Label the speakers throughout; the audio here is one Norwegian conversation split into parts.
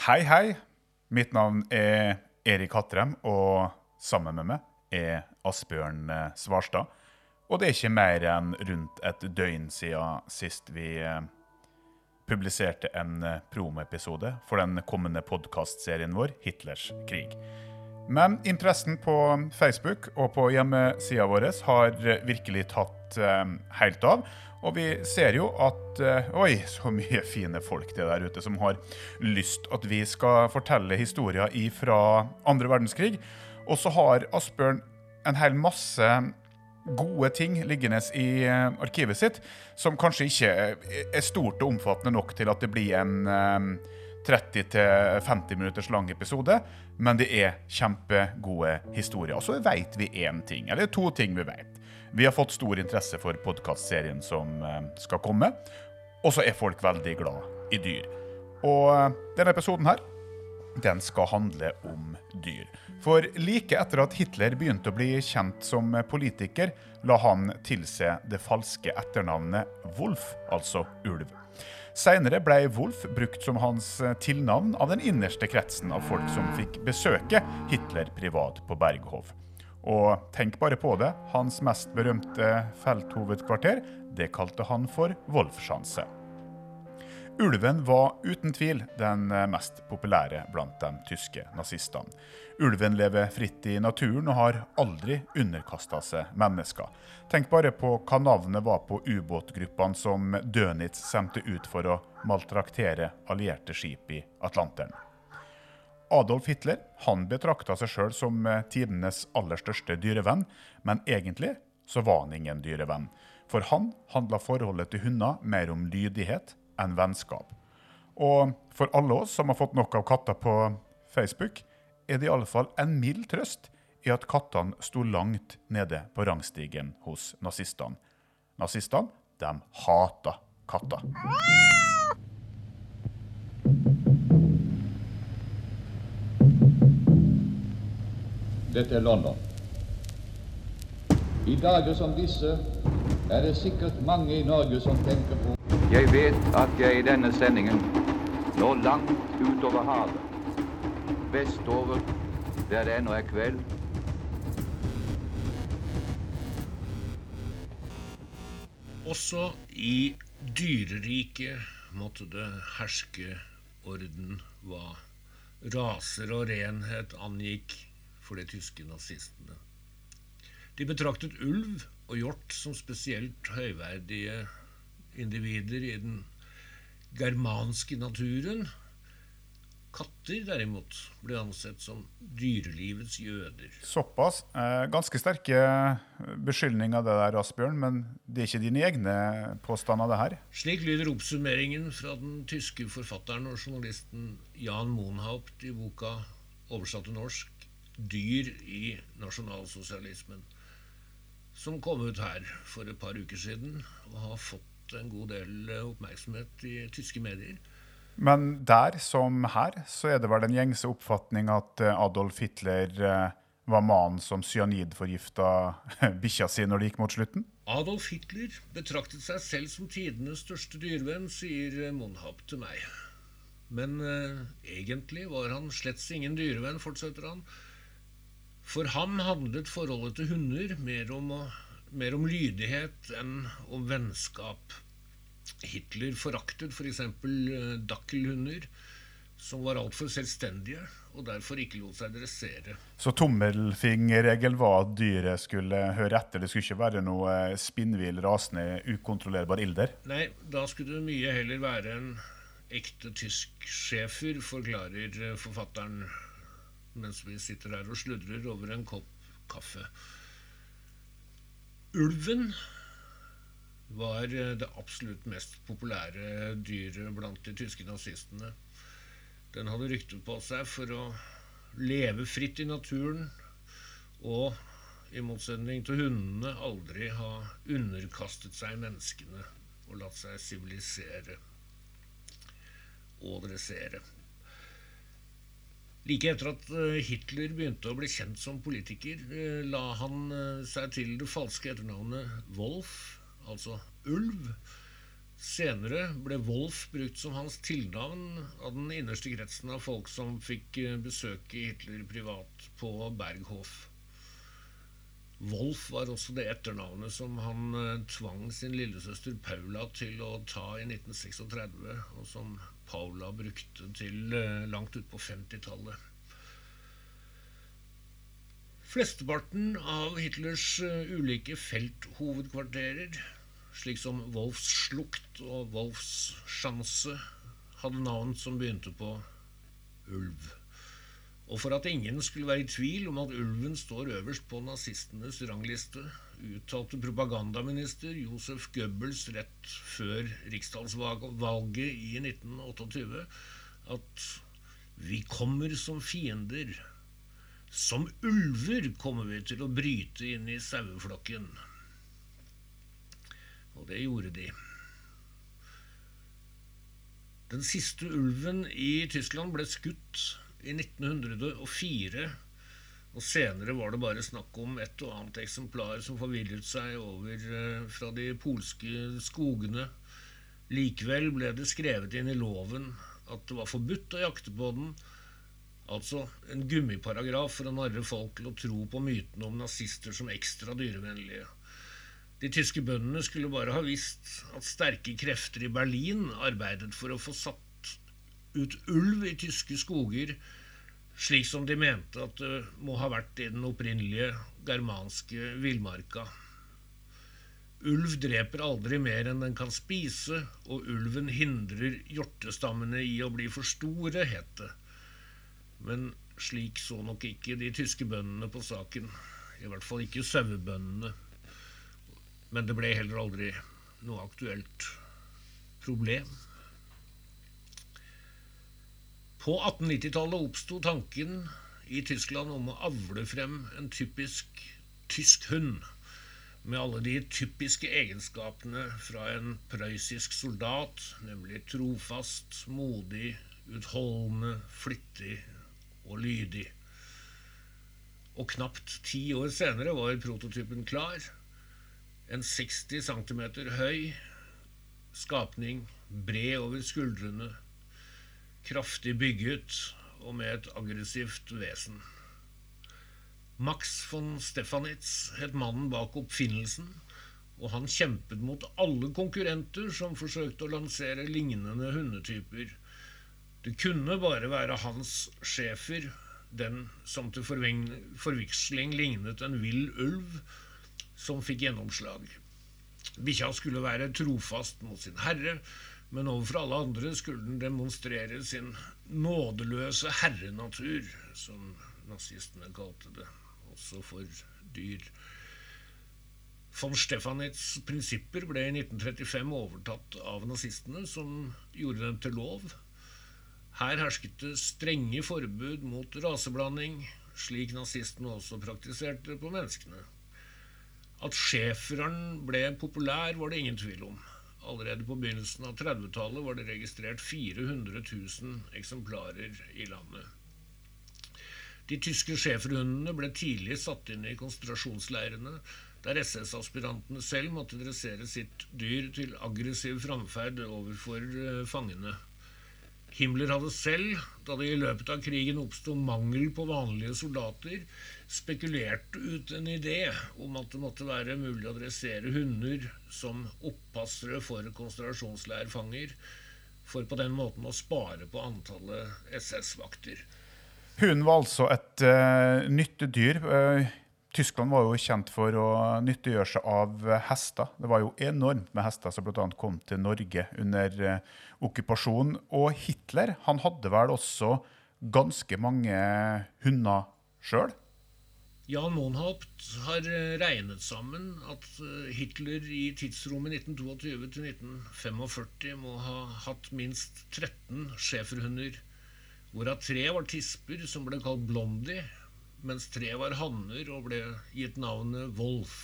Speaker 1: Hei, hei. Mitt navn er Erik Hattrem, og sammen med meg er Asbjørn eh, Svarstad. Og det er ikke mer enn rundt et døgn siden sist vi eh, publiserte en eh, promoepisode for den kommende podkastserien vår, 'Hitlers krig'. Men interessen på Facebook og på hjemmesida vår har virkelig tatt eh, helt av. Og vi ser jo at eh, Oi, så mye fine folk det der ute som har lyst at vi skal fortelle historier fra andre verdenskrig. Og så har Asbjørn en hel masse gode ting liggende i eh, arkivet sitt, som kanskje ikke er stort og omfattende nok til at det blir en 30-50 minutters lang episode, men det er kjempegode historier. Og så vet vi én ting, eller to ting vi vet. Vi har fått stor interesse for podkastserien som eh, skal komme, og så er folk veldig glad i dyr. Og eh, denne episoden her, den skal handle om dyr. For like etter at Hitler begynte å bli kjent som politiker, la han tilse det falske etternavnet Wolf, altså ulv. Senere ble Wolf brukt som hans tilnavn av den innerste kretsen av folk som fikk besøke Hitler privat på Berghov. Og tenk bare på det, hans mest berømte felthovedkvarter, det kalte han for Wolfschanze. Ulven var uten tvil den mest populære blant de tyske nazistene. Ulven lever fritt i naturen og har aldri underkasta seg mennesker. Tenk bare på hva navnet var på ubåtgruppene som Dönitz sendte ut for å maltraktere allierte skip i Atlanteren. Adolf Hitler han betrakta seg sjøl som tidenes aller største dyrevenn, men egentlig så var han ingen dyrevenn. For han handla forholdet til hunder mer om lydighet enn vennskap. Og for alle oss som har fått nok av katter på Facebook, er det i alle fall en mild trøst i at kattene sto langt nede på rangstigen hos nazistene. Nazistene, de hata katter.
Speaker 2: Dette er London. I dager som disse er det sikkert mange i Norge som tenker på
Speaker 3: Jeg vet at jeg i denne sendingen når langt utover havet, vestover, der det ennå er kveld.
Speaker 4: Også i dyreriket måtte det herske orden hva raser og renhet angikk for de tyske nazistene. De betraktet ulv og hjort som spesielt høyverdige individer i den germanske naturen. Katter derimot ble ansett som dyrelivets jøder.
Speaker 1: Såpass. Eh, ganske sterke beskyldninger det der, Asbjørn, men det er ikke dine egne påstander, det her?
Speaker 4: Slik lyder oppsummeringen fra den tyske forfatteren og journalisten Jan Monhaupt i boka oversatt til norsk 'Dyr i nasjonalsosialismen', som kom ut her for et par uker siden og har fått en god del oppmerksomhet i tyske medier.
Speaker 1: Men der som her, så er det vel den gjengse oppfatning at eh, Adolf Hitler eh, var mannen som cyanidforgifta bikkja si når det gikk mot slutten?
Speaker 4: Adolf Hitler betraktet seg selv som tidenes største dyrevenn, sier Monhab til meg. Men eh, egentlig var han slett ingen dyrevenn, fortsetter han. For ham handlet forholdet til hunder mer om, mer om lydighet enn om vennskap. Hitler foraktet f.eks. For dakkelhunder, som var altfor selvstendige og derfor ikke lot seg dressere.
Speaker 1: Så tommelfingerregelen var at dyret skulle høre etter? Det skulle ikke være noe spinnvill, rasende, ukontrollerbar ilder?
Speaker 4: Nei, da skulle det mye heller være en ekte tysk schæfer, forklarer forfatteren mens vi sitter her og sludrer over en kopp kaffe. Ulven var det absolutt mest populære dyret blant de tyske nazistene. Den hadde rykte på seg for å leve fritt i naturen og, i motsetning til hundene, aldri ha underkastet seg menneskene og latt seg sivilisere og dressere. Like etter at Hitler begynte å bli kjent som politiker, la han seg til det falske etternavnet Wolf, altså ulv, Senere ble Wolf brukt som hans tilnavn av den innerste kretsen av folk som fikk eh, besøke Hitler privat på Berghof. Wolf var også det etternavnet som han eh, tvang sin lillesøster Paula til å ta i 1936, og som Paula brukte til eh, langt utpå 50-tallet. Flesteparten av Hitlers ulike felthovedkvarterer slik som Wolfs slukt og Wolfs sjanse, hadde navn som begynte på ulv. Og for at ingen skulle være i tvil om at ulven står øverst på nazistenes rangliste, uttalte propagandaminister Josef Goebbels rett før riksdagsvalget i 1928 at vi kommer som fiender. Som ulver kommer vi til å bryte inn i saueflokken. Og det gjorde de. Den siste ulven i Tyskland ble skutt i 1904, og senere var det bare snakk om et og annet eksemplar som forvirret seg over eh, fra de polske skogene. Likevel ble det skrevet inn i loven at det var forbudt å jakte på den, altså en gummiparagraf for å narre folk til å tro på mytene om nazister som ekstra dyrevennlige. De tyske bøndene skulle bare ha visst at sterke krefter i Berlin arbeidet for å få satt ut ulv i tyske skoger, slik som de mente at det må ha vært i den opprinnelige germanske villmarka. Ulv dreper aldri mer enn den kan spise, og ulven hindrer hjortestammene i å bli for store, het det. Men slik så nok ikke de tyske bøndene på saken, i hvert fall ikke sauebøndene. Men det ble heller aldri noe aktuelt problem. På 1890-tallet oppsto tanken i Tyskland om å avle frem en typisk tysk hund, med alle de typiske egenskapene fra en prøyssisk soldat, nemlig trofast, modig, utholdende, flittig og lydig. Og knapt ti år senere var prototypen klar en 60 cm høy skapning, bred over skuldrene, kraftig bygget og med et aggressivt vesen. Max von Stefanitz het mannen bak oppfinnelsen, og han kjempet mot alle konkurrenter som forsøkte å lansere lignende hundetyper. Det kunne bare være hans schæfer, den som til forveksling lignet en vill ulv, som fikk gjennomslag. Bikkja skulle være trofast mot sin herre, men overfor alle andre skulle den demonstrere sin nådeløse herrenatur, som nazistene kalte det, også for dyr. Von Stefanitz' prinsipper ble i 1935 overtatt av nazistene, som gjorde dem til lov. Her hersket det strenge forbud mot raseblanding, slik nazistene også praktiserte på menneskene. At schæferen ble populær, var det ingen tvil om. Allerede på begynnelsen av 30-tallet var det registrert 400 000 eksemplarer i landet. De tyske schæferhundene ble tidlig satt inn i konsentrasjonsleirene, der SS-aspirantene selv måtte dressere sitt dyr til aggressiv framferd overfor eh, fangene. Himmler hadde selv, da det i løpet av krigen oppsto mangel på vanlige soldater, spekulert ut en idé om at det måtte være mulig å dressere hunder som oppassere for konsentrasjonsleirfanger, for på den måten å spare på antallet SS-vakter.
Speaker 1: Hunden var altså et uh, nyttedyr. Uh, Tyskland var jo kjent for å nyttiggjøre seg av hester. Det var jo enormt med hester som bl.a. kom til Norge under okkupasjonen. okkupasjon. Og Hitler han hadde vel også ganske mange hunder sjøl?
Speaker 4: Jan Monhaupt har eh, regnet sammen at eh, Hitler i tidsrommet 1922 til 1945 må ha hatt minst 13 schæferhunder, hvorav tre var tisper som ble kalt Blondie, mens tre var hanner og ble gitt navnet Wolf.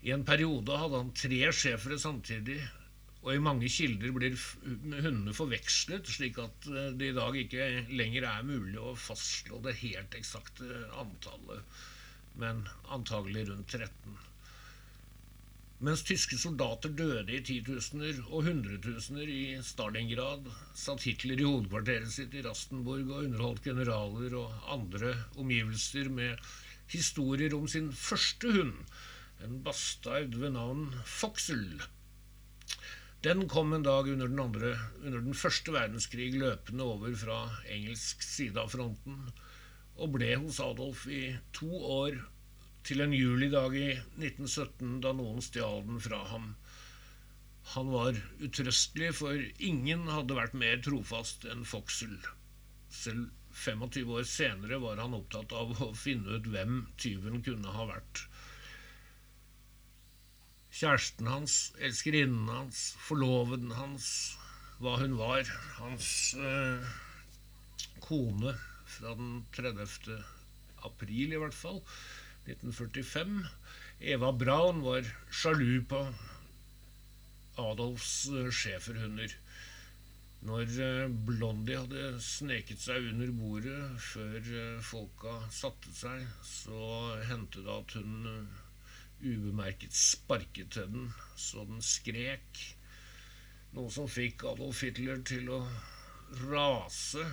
Speaker 4: I en periode hadde han tre schæfere samtidig, og i mange kilder blir hundene forvekslet, slik at eh, det i dag ikke lenger er mulig å fastslå det helt eksakte antallet, men antagelig rundt 13. Mens tyske soldater døde i titusener og hundretusener i Stalingrad, satt Hitler i hovedkvarteret sitt i Rastenburg og underholdt generaler og andre omgivelser med historier om sin første hund, en bastard ved navn Foxel. Den kom en dag under den, andre, under den første verdenskrig løpende over fra engelsk side av fronten, og ble hos Adolf i to år til en julidag i 1917 da noen stjal den fra ham. Han var utrøstelig, for ingen hadde vært mer trofast enn Foxel. Selv 25 år senere var han opptatt av å finne ut hvem tyven kunne ha vært. Kjæresten hans, elskerinnen hans, forloveden hans, hva hun var, hans eh, kone fra den 30. april i hvert fall, 1945. Eva Braun var sjalu på Adolfs eh, schæferhunder. Når eh, Blondie hadde sneket seg under bordet før eh, folka satte seg, så hendte det at hun ubemerket sparket til den så den skrek. Noe som fikk Adolf Hitler til å rase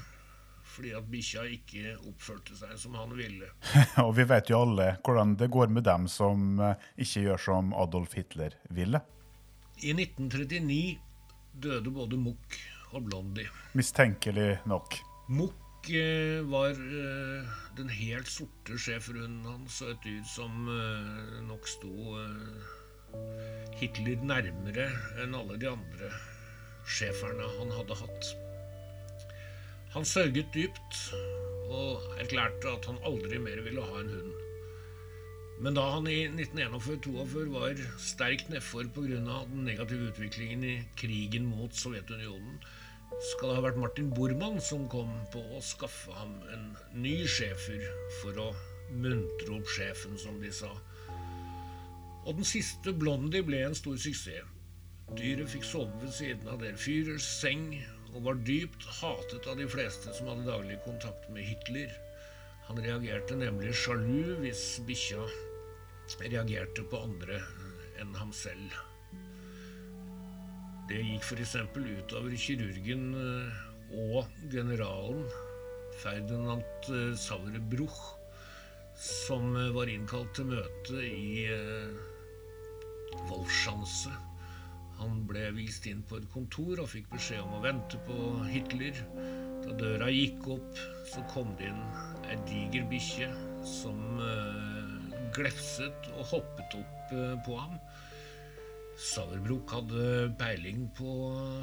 Speaker 4: fordi at bikkja ikke oppførte seg som han ville.
Speaker 1: og vi vet jo alle hvordan det går med dem som eh, ikke gjør som Adolf Hitler ville.
Speaker 4: I 1939 døde både Muck og Blondie.
Speaker 1: Mistenkelig nok.
Speaker 4: Muck eh, var eh, den helt sorte schæferhunden hans, og et dyr som nok sto Hitler nærmere enn alle de andre schæferne han hadde hatt. Han sørget dypt og erklærte at han aldri mer ville ha en hund. Men da han i 1941-42 var sterkt nedfor pga. den negative utviklingen i krigen mot Sovjetunionen, skal det ha vært Martin Bormann som kom på å skaffe ham en ny schæfer for å muntre opp sjefen, som de sa. Og den siste Blondie ble en stor suksess. Dyret fikk sove ved siden av der Führers seng og var dypt hatet av de fleste som hadde daglig kontakt med Hitler. Han reagerte nemlig sjalu hvis bikkja reagerte på andre enn ham selv. Det gikk f.eks. utover kirurgen eh, og generalen Ferdinand eh, Sauerbruch, som eh, var innkalt til møte i Wolfschanze han ble vist inn på et kontor og fikk beskjed om å vente på Hitler. Da døra gikk opp, så kom det inn ei diger bikkje som uh, glefset og hoppet opp uh, på ham. Sauerbruch hadde peiling på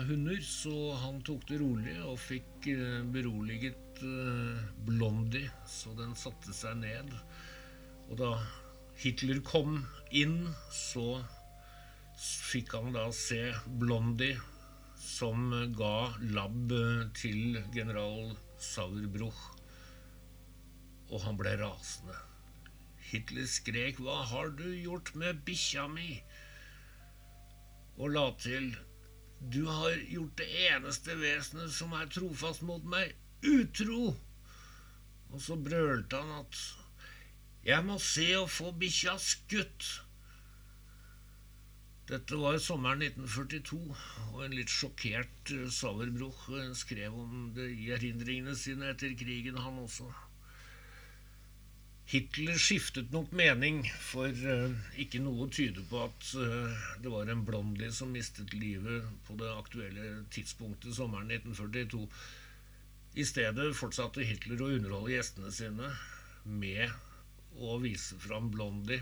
Speaker 4: hunder, så han tok det rolig og fikk uh, beroliget Blondie, så den satte seg ned. Og da Hitler kom inn, så fikk han da se Blondie, som ga labb til general Sauerbruch, og han ble rasende. Hitler skrek 'Hva har du gjort med bikkja mi?' og la til 'Du har gjort det eneste vesenet som er trofast mot meg, utro!' Og så brølte han at 'Jeg må se å få bikkja skutt'. Dette var sommeren 1942, og en litt sjokkert eh, Sauerbruch eh, skrev om det i erindringene sine etter krigen, han også. Hitler skiftet nok mening, for uh, ikke noe tyder på at det var en Blondie som mistet livet på det aktuelle tidspunktet sommeren 1942. I stedet fortsatte Hitler å underholde gjestene sine med å vise fram Blondie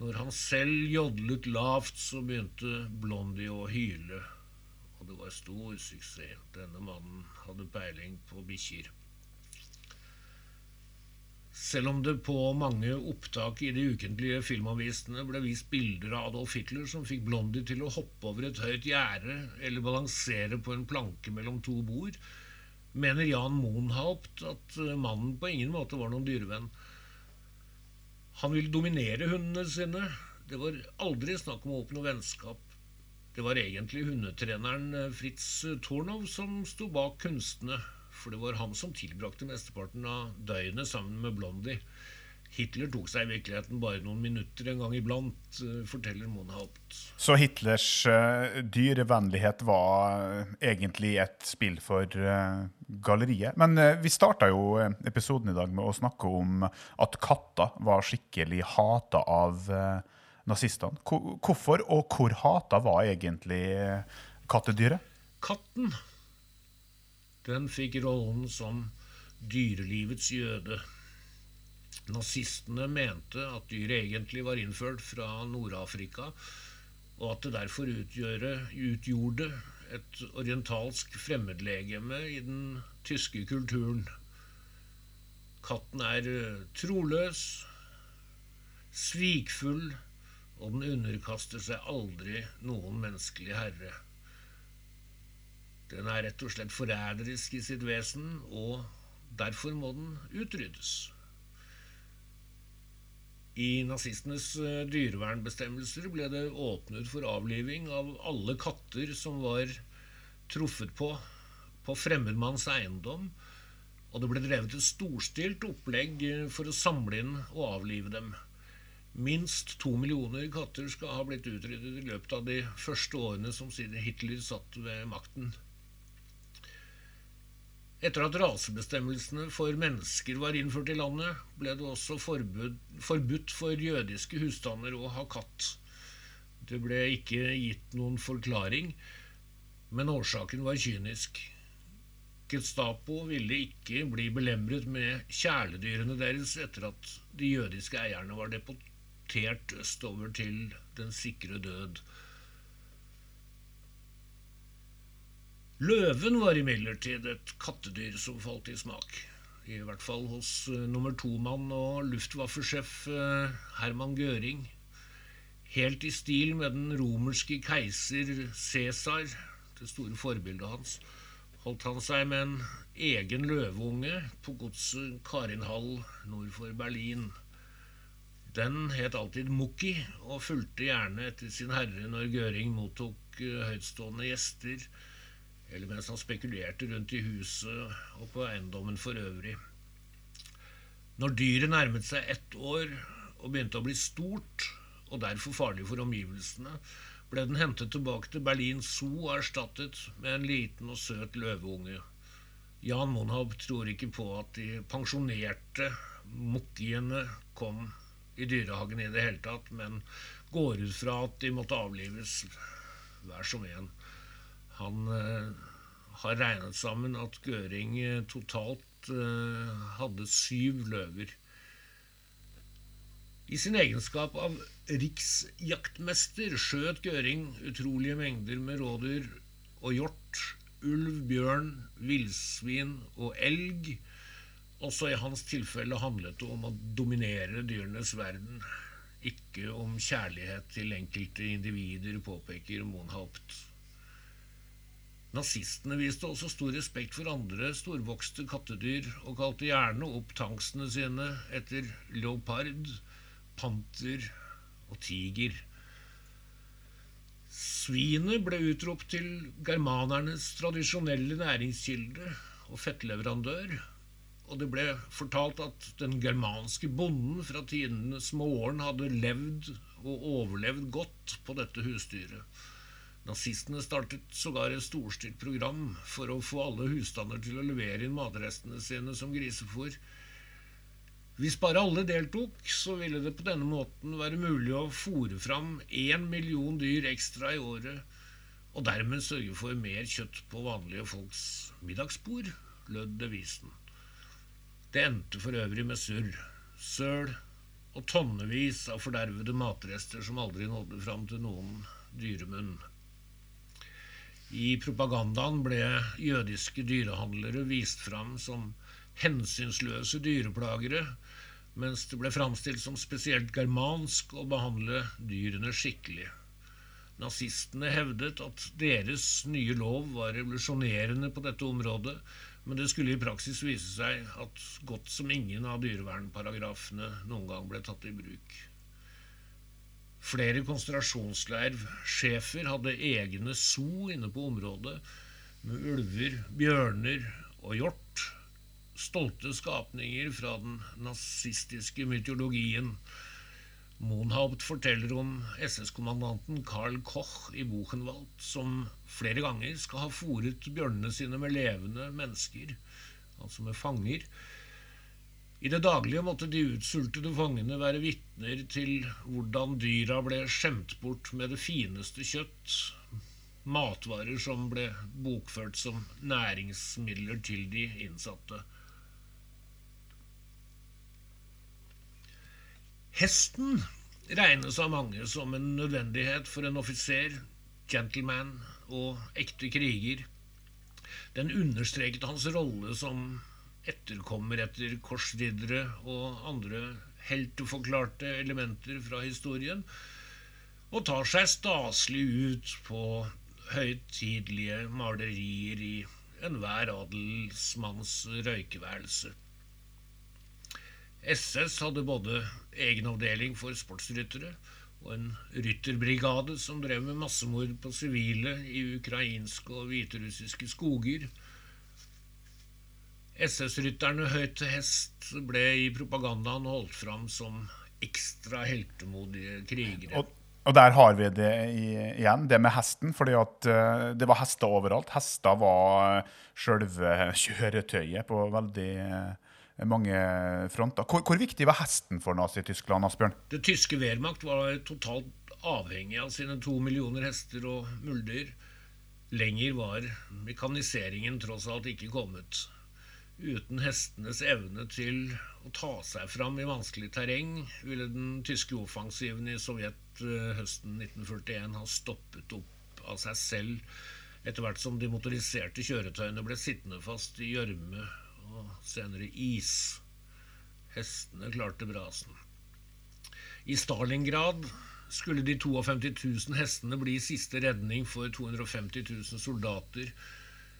Speaker 4: når han selv jodlet lavt, så begynte Blondie å hyle, og det var stor suksess. Denne mannen hadde peiling på bikkjer. Selv om det på mange opptak i de ukentlige filmavisene ble vist bilder av Adolf Hitler som fikk Blondie til å hoppe over et høyt gjerde eller balansere på en planke mellom to bord, mener Jan Monhaupt at mannen på ingen måte var noen dyrevenn. Han ville dominere hundene sine. Det var aldri snakk om å oppnå vennskap. Det var egentlig hundetreneren eh, Fritz Tornov som sto bak kunstene, for det var han som tilbrakte mesteparten av døgnet sammen med Blondie. Hitler tok seg i virkeligheten bare noen minutter en gang iblant, eh, forteller Monhaupt.
Speaker 1: Så Hitlers uh, dyrevennlighet var uh, egentlig et spill for uh, galleriet. Men vi starta jo episoden i dag med å snakke om at katter var skikkelig hata av nazistene. Hvorfor og hvor hata var egentlig kattedyret?
Speaker 4: Katten. Den fikk rollen som dyrelivets jøde. Nazistene mente at dyret egentlig var innført fra Nord-Afrika, og at det derfor utgjøre, utgjorde et orientalsk fremmedlegeme i den tyske kulturen. Katten er eh, troløs, svikfull, og den underkaster seg aldri noen menneskelig herre. Den er rett og slett forræderisk i sitt vesen, og derfor må den utryddes. I nazistenes eh, dyrevernbestemmelser ble det åpnet for avliving av alle katter som var truffet på på fremmedmanns eiendom, og det ble drevet et storstilt opplegg for å samle inn og avlive dem. Minst to millioner katter skal ha blitt utryddet i løpet av de første årene som Hitler satt ved makten. Etter at rasebestemmelsene for mennesker var innført i landet, ble det også forbud, forbudt for jødiske husstander å ha katt. Det ble ikke gitt noen forklaring, men årsaken var kynisk. Gestapo ville ikke bli belemret med kjæledyrene deres etter at de jødiske eierne var deportert østover til den sikre død. Løven var imidlertid et kattedyr som falt i smak. I hvert fall hos uh, nummer to-mann og luftvaffelsjef uh, Herman Gøring. Helt i stil med den romerske keiser Cæsar, det store forbildet hans, holdt han seg med en egen løveunge på godset Karinhall nord for Berlin. Den het alltid Mukki og fulgte gjerne etter sin herre når Gøring mottok uh, høytstående gjester eller mens han spekulerte rundt i huset og på eiendommen for øvrig. Når dyret nærmet seg ett år og begynte å bli stort, og derfor farlig for omgivelsene, ble den hentet tilbake til Berlin Zoo og erstattet med en liten og søt løveunge. Jan Monhab tror ikke på at de pensjonerte mokkiene kom i dyrehagen i det hele tatt, men går ut fra at de måtte avlives hver som en. Han uh, har regnet sammen at Gøring uh, totalt uh, hadde syv løver. I sin egenskap av riksjaktmester skjøt Gøring utrolige mengder med rådyr og hjort, ulv, bjørn, villsvin og elg. Også i hans tilfelle handlet det om å dominere dyrenes verden, ikke om kjærlighet til enkelte individer, påpeker Monhaupt. Nazistene viste også stor respekt for andre storvokste kattedyr, og kalte gjerne opp tanksene sine etter leopard, panter og tiger. Svinet ble utropt til germanernes tradisjonelle næringskilde og fettleverandør, og det ble fortalt at den germanske bonden fra tidenes morgen hadde levd og overlevd godt på dette husdyret. Nazistene startet sågar et storstilt program for å få alle husstander til å levere inn matrestene sine som grisefôr. Hvis bare alle deltok, så ville det på denne måten være mulig å fòre fram én million dyr ekstra i året, og dermed sørge for mer kjøtt på vanlige folks middagsbord, lød devisen. Det endte for øvrig med surr, søl og tonnevis av fordervede matrester som aldri nådde fram til noen dyremunn. I propagandaen ble jødiske dyrehandlere vist fram som hensynsløse dyreplagere, mens det ble framstilt som spesielt germansk å behandle dyrene skikkelig. Nazistene hevdet at deres nye lov var revolusjonerende på dette området, men det skulle i praksis vise seg at godt som ingen av dyrevernparagrafene noen gang ble tatt i bruk. Flere konsentrasjonsleirsjefer hadde egne zoo inne på området, med ulver, bjørner og hjort. stolte skapninger fra den nazistiske mytologien. Monhaupt forteller om SS-kommandanten Carl Koch i Buchenwald, som flere ganger skal ha fòret bjørnene sine med levende mennesker, altså med fanger. I det daglige måtte de utsultede fangene være vitner til hvordan dyra ble skjemt bort med det fineste kjøtt, matvarer som ble bokført som næringsmidler til de innsatte. Hesten regnes av mange som en nødvendighet for en offiser, gentleman og ekte kriger. Den understreket hans rolle som etterkommer etter korsriddere og andre helteforklarte elementer fra historien, og tar seg staselig ut på høytidelige malerier i enhver adelsmanns røykeværelse. SS hadde både egenavdeling for sportsryttere og en rytterbrigade som drev med massemord på sivile i ukrainske og hviterussiske skoger. SS-rytterne høyt til hest ble i propagandaen holdt fram som ekstra heltemodige krigere.
Speaker 1: Og, og der har vi det i, igjen, det med hesten. fordi at uh, det var hester overalt. Hester var uh, sjølve kjøretøyet på veldig uh, mange fronter. Hvor, hvor, viktig var hesten for Nazi-Tyskland, Asbjørn?
Speaker 4: Det tyske Wehrmacht var totalt avhengig av sine to millioner hester og muldyr. Lenger var mekaniseringen tross alt ikke kommet. Uten hestenes evne til å ta seg fram i vanskelig terreng ville den tyske offensiven i Sovjet eh, høsten 1941 ha stoppet opp av seg selv etter hvert som de motoriserte kjøretøyene ble sittende fast i gjørme og senere is. Hestene klarte brasen. I Stalingrad skulle de 52 000 hestene bli siste redning for 250 000 soldater,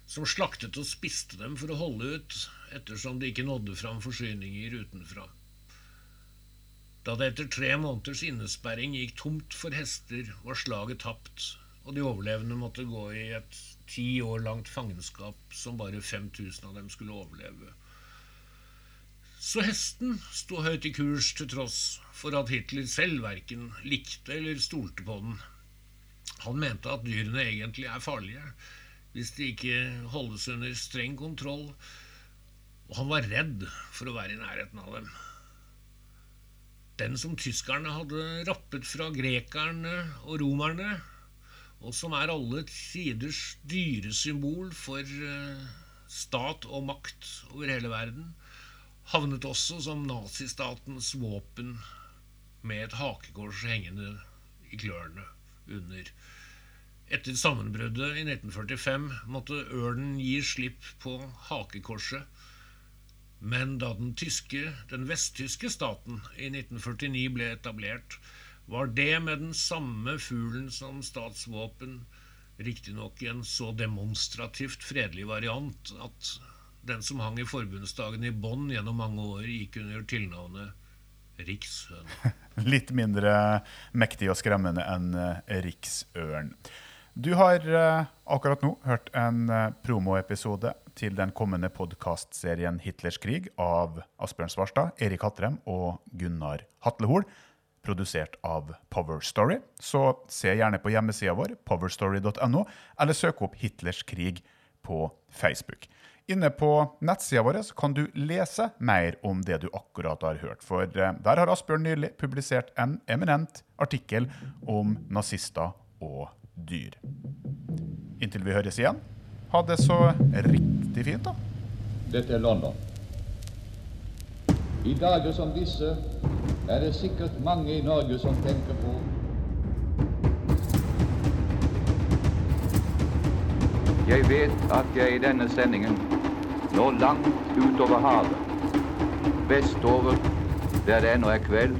Speaker 4: som slaktet og spiste dem for å holde ut, ettersom de ikke nådde fram forsyninger utenfra. Da det etter tre måneders innesperring gikk tomt for hester, var slaget tapt, og de overlevende måtte gå i et ti år langt fangenskap som bare 5000 av dem skulle overleve. Så hesten sto høyt i kurs til tross for at Hitler selv verken likte eller stolte på den. Han mente at dyrene egentlig er farlige hvis de ikke holdes under streng kontroll, og han var redd for å være i nærheten av dem. Den som tyskerne hadde rappet fra grekerne og romerne, og som er alle tiders dyresymbol for eh, stat og makt over hele verden, havnet også som nazistatens våpen med et hakekors hengende i klørne under. Etter sammenbruddet i 1945 måtte ørnen gi slipp på hakekorset, men da den, tyske, den vesttyske staten i 1949 ble etablert, var det med den samme fuglen som statsvåpen, riktignok en så demonstrativt fredelig variant at den som hang i forbundsdagen i Bonn gjennom mange år, gikk under tilnavnet rikshøne.
Speaker 1: Litt mindre mektig og skremmende enn riksørn. Du har uh, akkurat nå hørt en uh, promoepisode til den kommende podkastserien 'Hitlers krig' av Asbjørn Svarstad, Erik Hatrem og Gunnar Hatlehol produsert av Power Story. Så se gjerne på hjemmesida vår, powerstory.no, eller søk opp Hitlers krig på Facebook. Inne på nettsida vår kan du lese mer om det du akkurat har hørt. For eh, der har Asbjørn nylig publisert en eminent artikkel om nazister og dyr. Inntil vi høres igjen, ha det så riktig fint, da.
Speaker 2: Dette er London. I dager som disse er det sikkert mange i Norge som tenker på
Speaker 3: Jeg vet at jeg i denne sendingen når langt utover havet, vestover der det ennå er kveld,